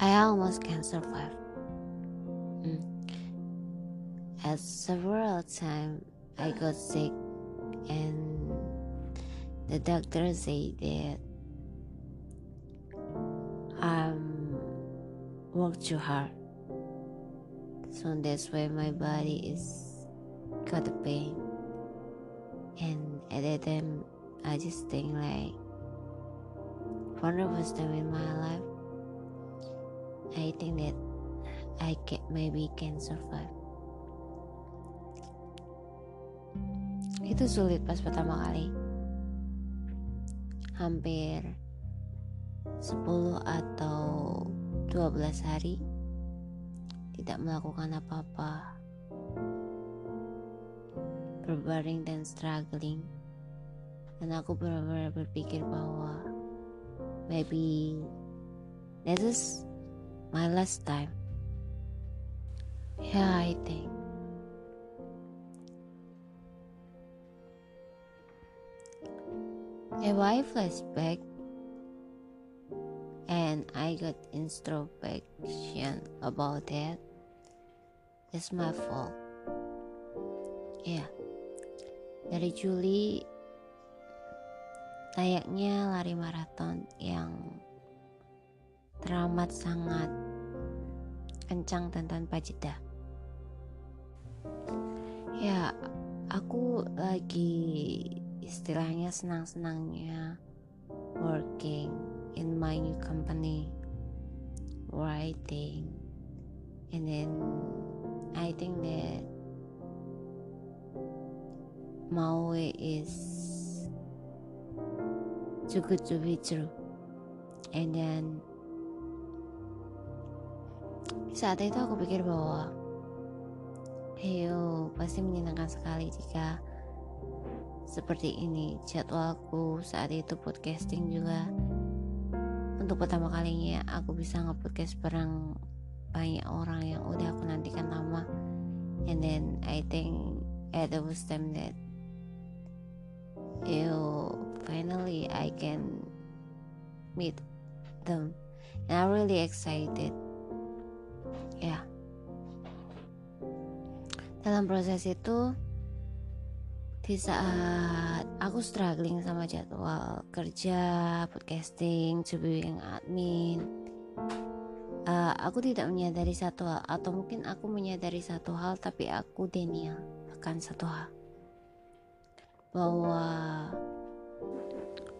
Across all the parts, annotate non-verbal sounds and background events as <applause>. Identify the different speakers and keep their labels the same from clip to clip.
Speaker 1: I almost can't survive. Mm. At several times I got sick and the doctor said that I'm work too hard. So that's why my body is got the pain. And at that time I just think like the first time in my life I think that I can maybe can survive. Itu sulit pas pertama kali. Hampir 10 atau 12 hari tidak melakukan apa-apa. Berbaring dan struggling. Dan aku benar-benar berpikir bahwa maybe that is my last time. Yeah, I think. If I flashback and I got introspection about that, it's my fault. Yeah, dari Juli layaknya lari maraton yang teramat sangat kencang dan tanpa jeda. Ya, aku lagi istilahnya senang-senangnya working in my new company, writing, and then I think that Maui is too good to be true, and then saat itu aku pikir bahwa Heyo pasti menyenangkan sekali jika seperti ini jadwalku saat itu podcasting juga. Untuk pertama kalinya aku bisa nge-podcast bareng banyak orang yang udah aku nantikan lama. And then I think at the time that you finally I can meet them. And I'm really excited ya. Dalam proses itu di saat aku struggling sama jadwal kerja podcasting being admin uh, aku tidak menyadari satu hal atau mungkin aku menyadari satu hal tapi aku denial akan satu hal. Bahwa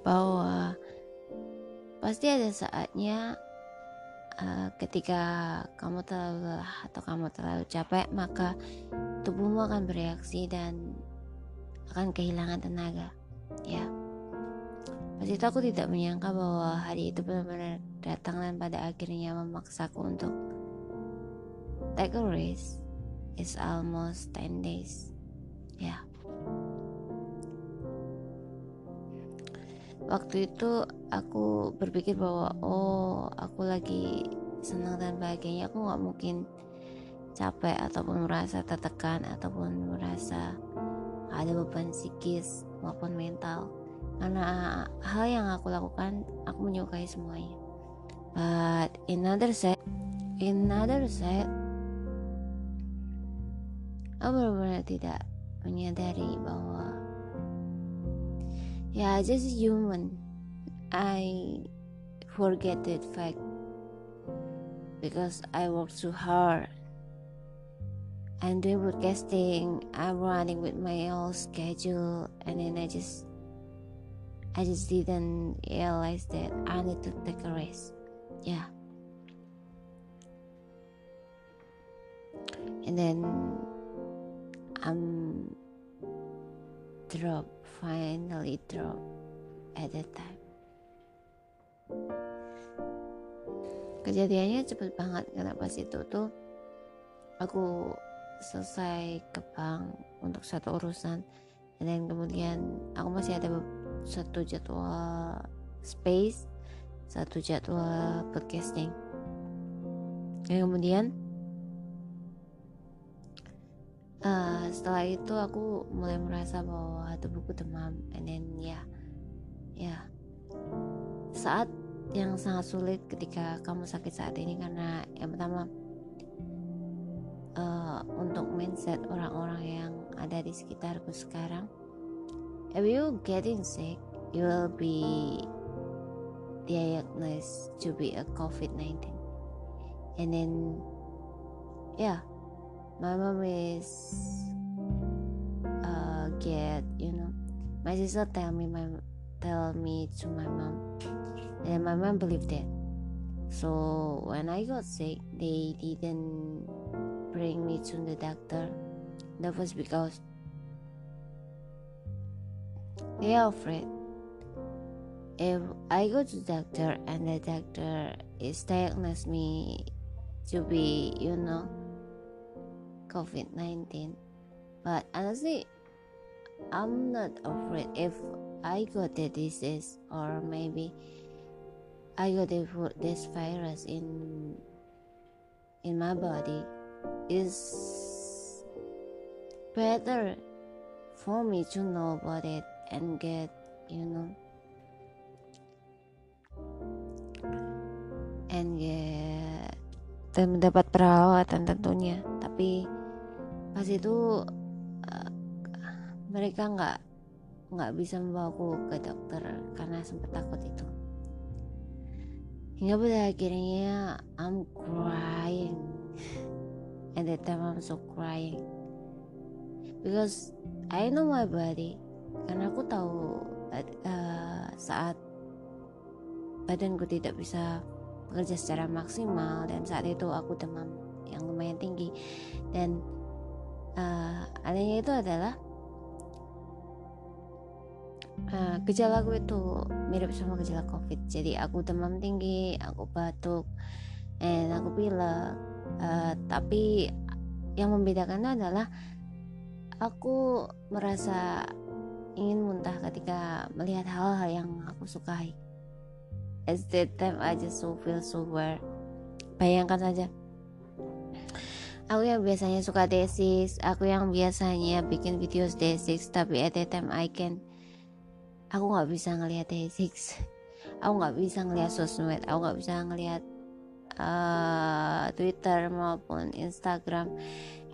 Speaker 1: bahwa pasti ada saatnya uh, ketika kamu terlalu lelah atau kamu terlalu capek maka tubuhmu akan bereaksi dan akan kehilangan tenaga ya Pas itu aku tidak menyangka bahwa hari itu benar-benar datang dan pada akhirnya memaksaku untuk take a risk. It's almost 10 days. Ya. Waktu itu aku berpikir bahwa oh aku lagi senang dan bahagianya aku nggak mungkin capek ataupun merasa tertekan ataupun merasa ada beban psikis maupun mental. Karena hal yang aku lakukan aku menyukai semuanya. But in another side in another side aku benar-benar tidak menyadari bahwa yeah, just human I forget that fact because I work too hard I'm doing broadcasting I'm running with my own schedule and then I just I just didn't realize that I need to take a rest. Yeah. And then I'm drop, finally drop at that time. Kejadiannya cepet banget karena pas itu tuh aku selesai ke bank untuk satu urusan dan kemudian aku masih ada satu jadwal space satu jadwal podcasting dan kemudian uh, setelah itu aku mulai merasa bahwa tubuhku demam and then ya ya. Saat yang sangat sulit ketika kamu sakit saat ini karena yang pertama uh, untuk mindset orang-orang yang ada di sekitarku sekarang if you getting sick you will be diagnosed to be a COVID-19 and then yeah my mom is uh, get you know my sister tell me my tell me to my mom. And my mom believed that. So when i got sick they didn't bring me to the doctor. That was because they are afraid. If i go to the doctor and the doctor is diagnosed me to be you know covid-19 but honestly i'm not afraid. If I got the disease or maybe I got this virus in in my body is better for me to know about it and get you know and get dan mendapat perawatan tentunya. Tapi pas itu uh, mereka nggak nggak bisa membawaku ke dokter karena sempat takut itu. Hingga pada akhirnya I'm crying. And that time I'm so crying. Because I know my body. Karena aku tahu uh, saat badanku tidak bisa bekerja secara maksimal dan saat itu aku demam yang lumayan tinggi. Dan uh, adanya itu adalah uh, gejala gue itu mirip sama gejala covid. Jadi aku demam tinggi aku batuk dan aku pilek. Uh, tapi yang membedakannya adalah aku merasa ingin muntah ketika melihat hal-hal yang aku sukai. At that time I just so feel so weird. Bayangkan saja aku yang biasanya suka D6 aku yang biasanya bikin video D6 tapi at that time I can aku nggak bisa ngelihat D6 <laughs> aku nggak bisa ngelihat sosmed aku nggak bisa ngelihat uh, Twitter maupun Instagram.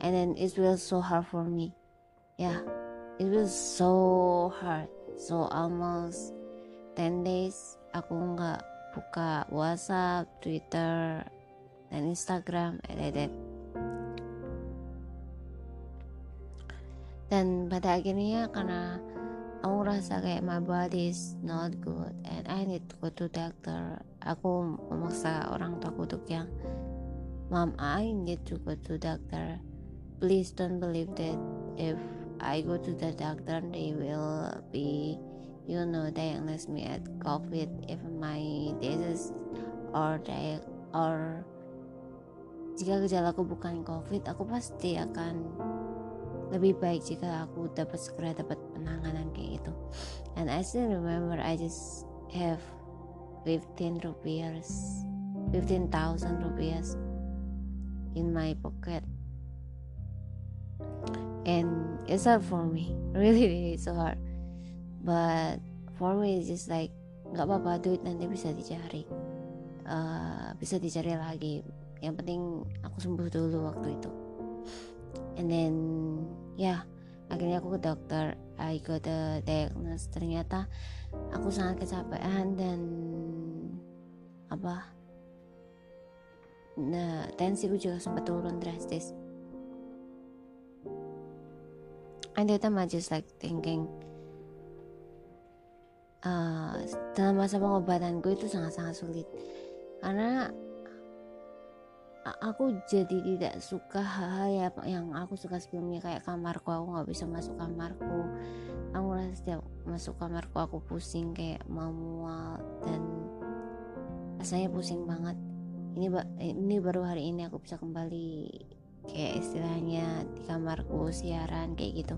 Speaker 1: And then it will so hard for me. Yeah it was so hard. So almost 10 days aku nggak buka WhatsApp Twitter dan Instagram like that dan pada akhirnya karena aku ngerasa kayak my body is not good and I need to go to doctor aku memaksa orang tua untuk yang mom I need to go to doctor. Please don't believe that if I go to the doctor they will be you know diagnose me at COVID if my disease or diag or jika gejalaku bukan COVID aku pasti akan lebih baik jika aku dapat segera dapat penanganan kayak gitu. And I still remember I just have 15 rupiahs 15,000 rupiahs in my pocket. And it's hard for me. <laughs> Really really so hard. But for me it's just like nggak apa-apa duit nanti bisa dicari. Uh, bisa dicari lagi. Yang penting aku sembuh dulu waktu itu. And then ya akhirnya aku ke dokter I got the diagnosis ternyata aku sangat kecapean dan apa nah tensiku juga sempat turun drastis. And that time I just like thinking uh, dalam masa pengobatanku itu sangat-sangat sulit. Karena aku jadi tidak suka hal-hal yang aku suka sebelumnya kayak kamarku. Aku nggak bisa masuk kamarku. Aku merasa setiap masuk kamarku aku pusing kayak mual dan rasanya pusing banget. Ini ini baru hari ini aku bisa kembali kayak istilahnya di kamarku siaran kayak gitu.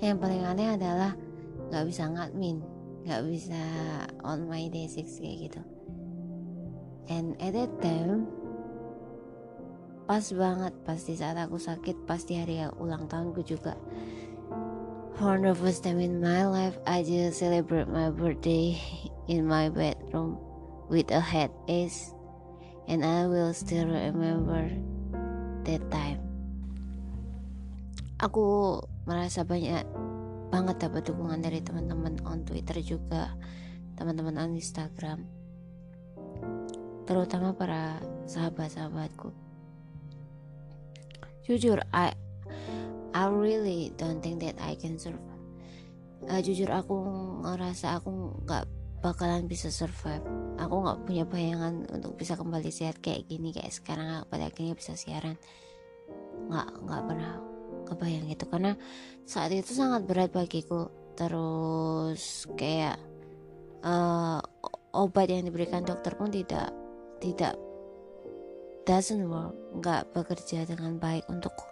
Speaker 1: Yang paling aneh adalah nggak bisa ngadmin nggak bisa on my day six kayak gitu and at that time pas banget pas di saat aku sakit pas di hari ulang tahunku juga For the first time in my life, I just celebrate my birthday in my bedroom with a headache, and I will still remember that time. Aku merasa banyak banget dapat dukungan dari teman-teman on Twitter juga, teman-teman on Instagram, terutama para sahabat-sahabatku. Jujur, I I really don't think that I can survive. Uh, jujur aku ngerasa aku nggak bakalan bisa survive. Aku nggak punya bayangan untuk bisa kembali sehat kayak gini kayak sekarang pada akhirnya bisa siaran. Nggak nggak pernah kebayang itu karena saat itu sangat berat bagiku terus kayak uh, obat yang diberikan dokter pun tidak tidak doesn't work nggak bekerja dengan baik untukku.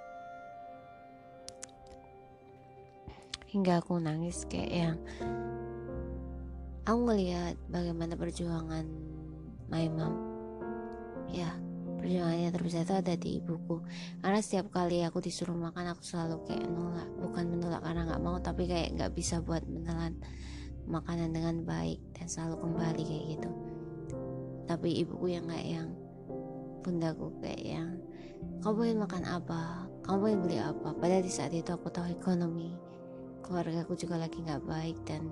Speaker 1: Hingga aku nangis kayak yang aku ngelihat bagaimana perjuangan my mom. Ya perjuangannya terbesar itu ada di ibuku. Karena setiap kali aku disuruh makan aku selalu kayak nolak. Bukan menolak karena nggak mau tapi kayak nggak bisa buat menelan makanan dengan baik dan selalu kembali kayak gitu tapi ibuku yang kayak yang bundaku kayak yang kamu pengen makan apa? Kamu pengen beli apa? Padahal di saat itu aku tahu ekonomi keluarga aku juga lagi nggak baik dan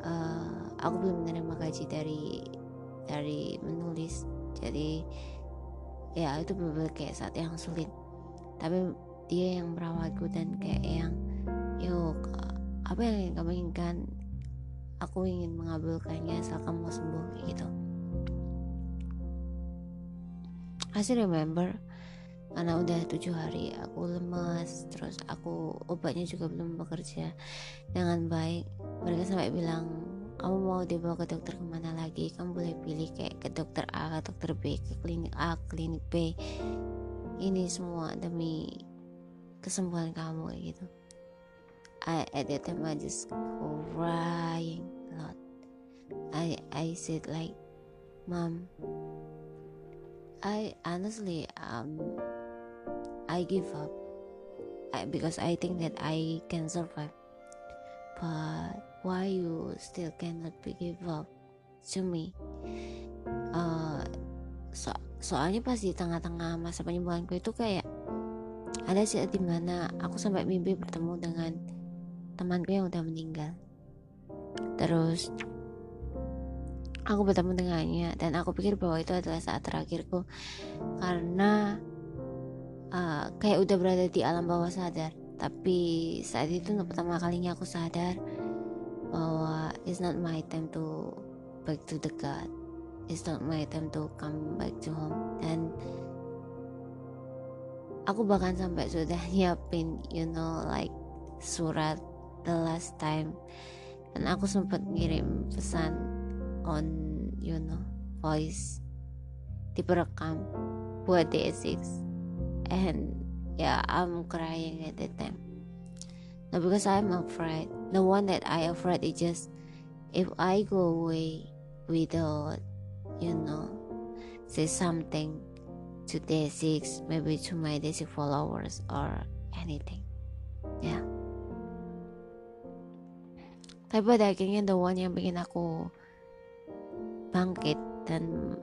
Speaker 1: uh, aku belum menerima gaji dari dari menulis. Jadi ya itu benar kayak saat yang sulit. Tapi dia yang merawatku dan kayak yang yuk apa yang kamu inginkan? Aku ingin mengabulkannya asal kamu sembuh gitu I still remember karena udah tujuh hari aku lemas terus aku obatnya juga belum bekerja dengan baik. Mereka sampai bilang kamu mau dibawa ke dokter ke mana lagi? Kamu boleh pilih kayak ke dokter A ke dokter B ke klinik A klinik B. Ini semua demi kesembuhan kamu kayak gitu. I at that time I just crying a lot. I I said like mom I honestly um I give up. I, because I think that I can survive. But why you still cannot be give up to me? Uh, so, soalnya pas di tengah-tengah masa penyembuhanku itu kayak ada saat di mana aku sampai mimpi bertemu dengan temanku yang udah meninggal. Terus aku bertemu dengannya dan aku pikir bahwa itu adalah saat terakhirku. Karena uh, kayak udah berada di alam bawah sadar. Tapi saat itu untuk pertama kalinya aku sadar bahwa it's not my time to back to the God. It's not my time to come back to home. Dan aku bahkan sampai sudah <laughs> nyiapin you know like surat the last time. Dan aku sempat ngirim pesan on you know voice diperekam buat DS6 and yeah I'm crying at that time Not because I'm afraid. The one that I afraid is just if I go away without, you know, say something to day six, maybe to my Desi followers or anything. Yeah. Tapi pada akhirnya the one yang bikin aku bangkit dan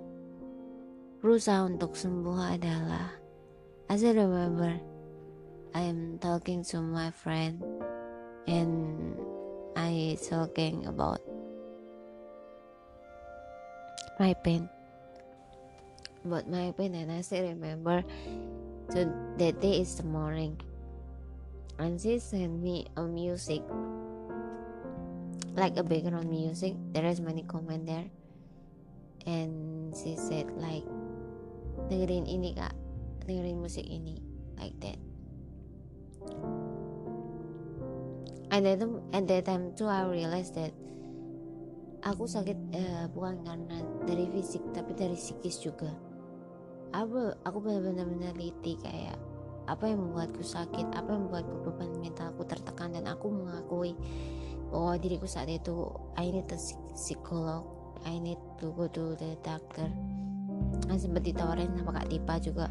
Speaker 1: berusaha untuk sembuh adalah as I remember I am talking to my friend and I talking about my pain about my pain and I still remember so that day is the morning. And she sent me a music like a background music there is many comment there and she said like dengerin ini kak. Dengerin musik ini. Like that. And then at that time too I realized that aku sakit uh, bukan karena dari fisik tapi dari psikis juga. Aku aku benar-benar meneliti kayak apa yang membuatku sakit apa yang membuatku beban mentalku tertekan dan aku mengakui bahwa diriku saat itu I need a psikolog I need to go to the doctor. Kan sempat ditawarin sama kak Tipa juga.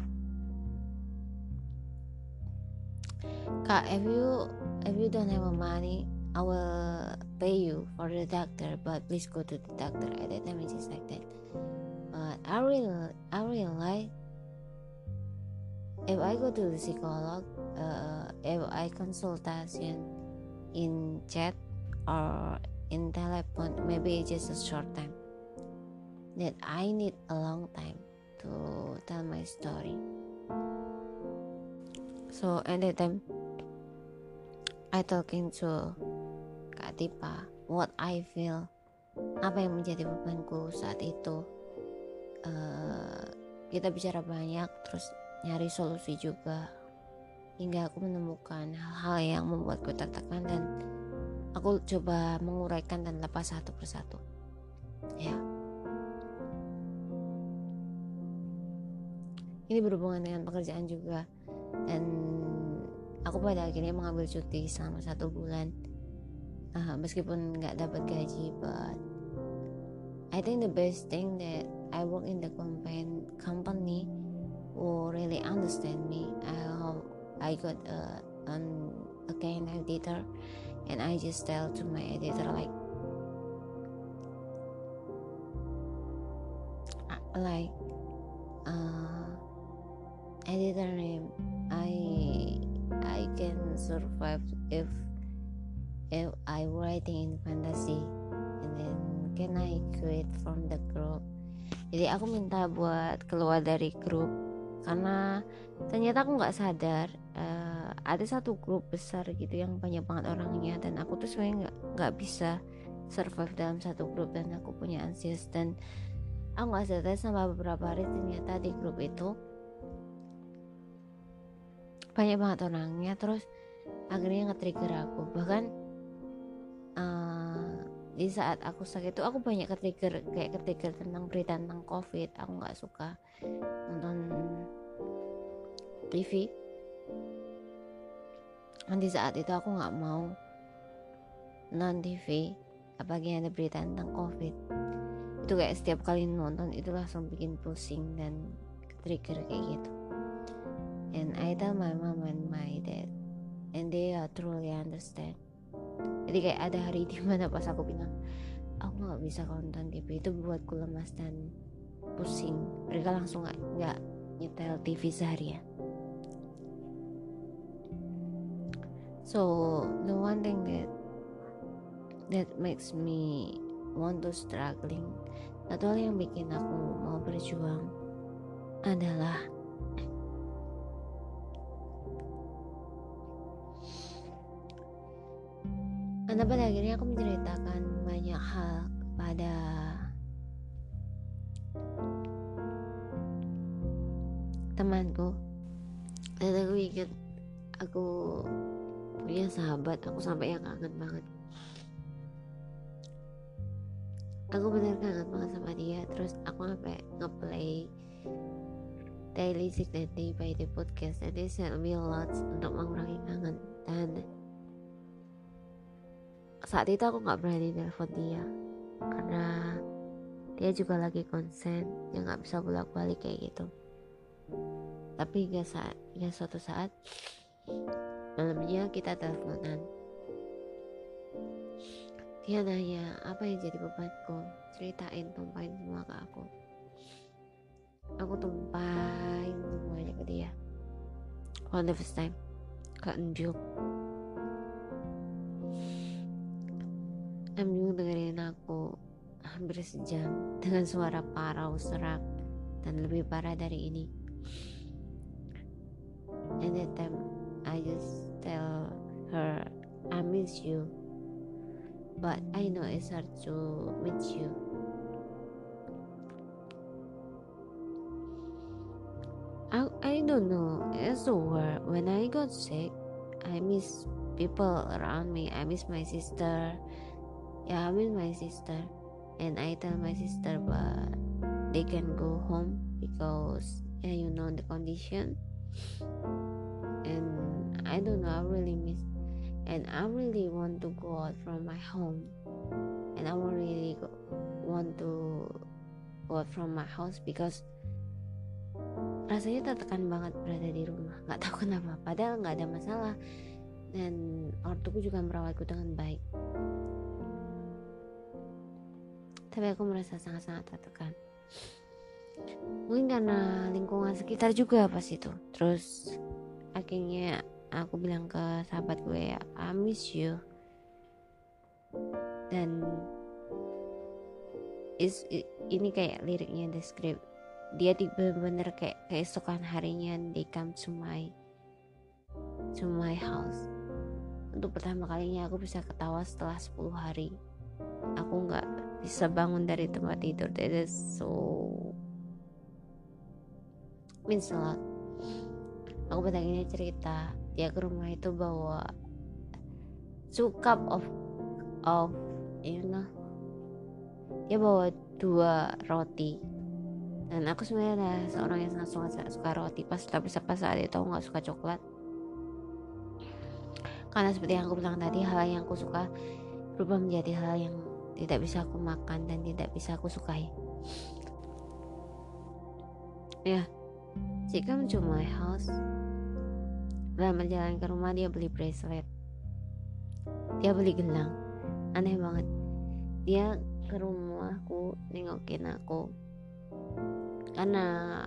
Speaker 1: Kak have you if you don't have money? I will pay you for the doctor but please go to the doctor. At that time it's just like that. But I real I realize if I go to the psycholog uh, if I consultation in chat or in telephone maybe it's just a short time that I need a long time to tell my story. So at that time I talking to Kak Tipa what I feel apa yang menjadi bebanku saat itu. Uh, kita bicara banyak terus nyari solusi juga hingga aku menemukan hal-hal yang membuatku tertekan dan aku coba menguraikan dan lepas satu persatu. Ya ini berhubungan dengan pekerjaan juga dan aku pada akhirnya mengambil cuti selama satu bulan uh, meskipun nggak dapat gaji but I think the best thing that I work in the company who really understand me. I hope I got a, an again editor, and I just tell to my editor like like editor name I I can survive if if I writing in fantasy. And then can I quit from the group? Jadi aku minta buat keluar dari grup karena ternyata aku nggak sadar uh, ada satu grup besar gitu yang banyak banget orangnya. Dan aku tuh sebenarnya nggak nggak bisa survive dalam satu grup dan aku punya anxious. Dan aku nggak sadar sama beberapa hari ternyata di grup itu banyak banget orangnya terus akhirnya nge-trigger aku. Bahkan uh, di saat aku sakit itu aku banyak ketrigger kayak ketrigger tentang berita tentang covid. Aku nggak suka nonton TV dan di saat itu aku nggak mau non TV apalagi ada berita tentang covid. Itu kayak setiap kali nonton itu langsung bikin pusing dan trigger kayak gitu and I tell my mom and my dad and they are truly understand. Jadi kayak ada hari di mana pas aku bilang aku nggak bisa nonton TV itu buatku lemas dan pusing. Mereka langsung nggak nyetel TV seharian. So the one thing that that makes me want to struggling hal yang bikin aku mau berjuang adalah karena pada akhirnya aku menceritakan banyak hal kepada temanku. Dan aku ingat aku punya sahabat aku sampai yang kangen banget. Aku benar kangen banget sama dia terus aku sampai ngeplay daily sick day by the podcast and this helped me a untuk mengurangi kangen. Dan saat itu aku nggak berani telepon dia. Karena dia juga lagi konsen yang nggak bisa bolak balik kayak gitu. Tapi hingga saat hingga suatu saat malamnya kita teleponan. Dia nanya apa yang jadi bebanku? Ceritain tumpahin semua ke aku. Aku tumpahin semuanya ke dia. For the first time ke Enjuk Amjung dengerin aku hampir sejam dengan suara parau serak dan lebih parah dari ini. And that time I just tell her I miss you, but I know it's hard to meet you. I, I don't know. It's over. When I got sick, I miss people around me. I miss my sister. Yeah I'm with my sister. And I tell my sister but they can go home because yeah you know the condition. And I don't know I really miss and I really want to go out from my home. And I really go, want to go out from my house because rasanya tertekan banget berada di rumah. Nggak tahu kenapa padahal nggak ada masalah. Dan ortuku juga merawatku dengan baik tapi aku merasa sangat-sangat tertekan. Mungkin karena lingkungan sekitar juga pas itu. Terus akhirnya aku bilang ke sahabat gue I miss you. Dan is ini kayak liriknya the script dia bener-bener kayak keesokan harinya they come to my to my house. Untuk pertama kalinya aku bisa ketawa setelah 10 hari. Aku nggak bisa bangun dari tempat tidur. That is so means a lot. Aku pada ini cerita dia ke rumah itu bawa two cup of of you know dia bawa dua roti. Dan aku sebenarnya seorang yang sangat suka, suka roti. Pas tapi pas saat itu aku nggak suka coklat. Karena seperti yang aku bilang tadi hal yang aku suka berubah menjadi hal yang tidak bisa aku makan dan tidak bisa aku sukai. Ya jika to my house dalam perjalanan ke rumah dia beli bracelet. Dia beli gelang. Aneh banget. Dia ke rumahku nengokin aku. Karena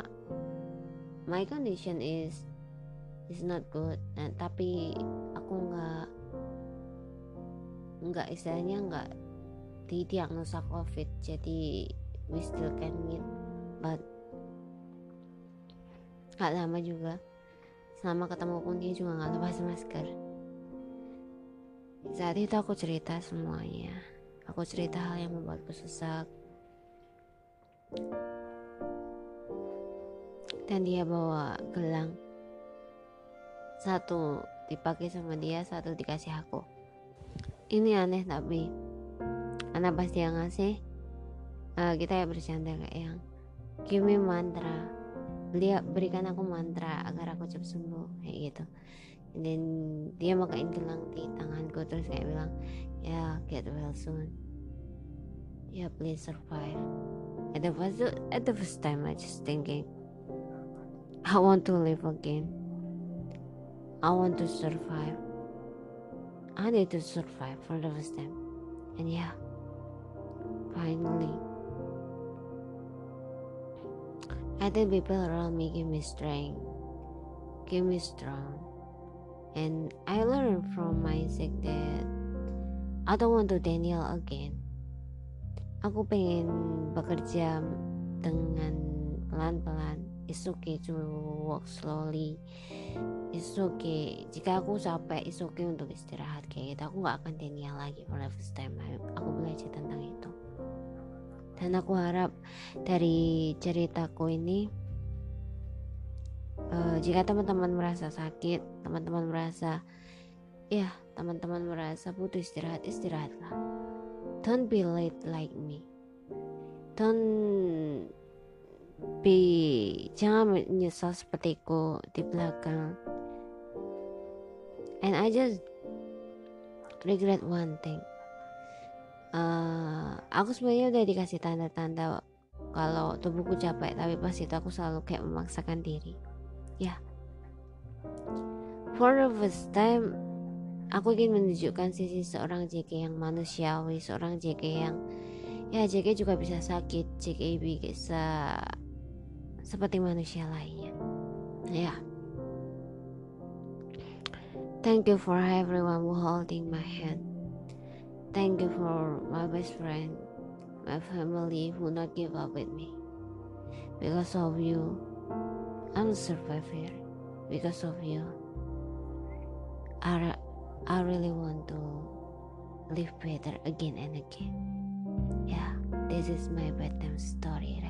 Speaker 1: my condition is is not good. Nah, tapi aku nggak nggak istilahnya nggak didiagnosa covid jadi we still can meet but gak lama juga. Sama ketemu pun dia juga gak lepas masker. Saat itu aku cerita semuanya. Aku cerita hal yang membuatku sesak. Dan dia bawa gelang. Satu dipakai sama dia satu dikasih aku. Ini aneh tapi karena pas dia ngasih uh, kita ya bercanda kayak yang? Give me mantra. Beli berikan aku mantra agar aku cepat sembuh kayak gitu. Dan dia makain gelang di tanganku terus kayak bilang ya get well soon. Ya yeah, please survive. At the first at the first time I just thinking I want to live again. I want to survive. I need to survive for the first time. And yeah finally. I think people around me give me strength, give me strong. And I learned from my sick that I don't want to Daniel again. Aku pengen bekerja dengan pelan-pelan. It's okay to walk slowly. It's okay. Jika aku capek, it's okay untuk istirahat kayak gitu. Aku nggak akan Daniel lagi for the first time. Aku belajar tentang itu dan aku harap dari ceritaku ini uh, jika teman-teman merasa sakit teman-teman merasa ya teman-teman merasa butuh istirahat istirahatlah. Don't be late like me. Don't be jangan menyesal sepertiku di belakang. And I just regret one thing uh, aku sebenarnya udah dikasih tanda-tanda kalau tubuhku capek tapi pas itu aku selalu kayak memaksakan diri ya yeah. for the first time aku ingin menunjukkan sisi seorang JK yang manusiawi seorang JK yang ya JK juga bisa sakit JK bisa seperti manusia lainnya ya yeah. thank you for everyone who holding my hand Thank you for my best friend, my family who not give up with me. Because of you, I'm survivor. Because of you, I, I really want to live better again and again. Yeah, this is my bedtime story.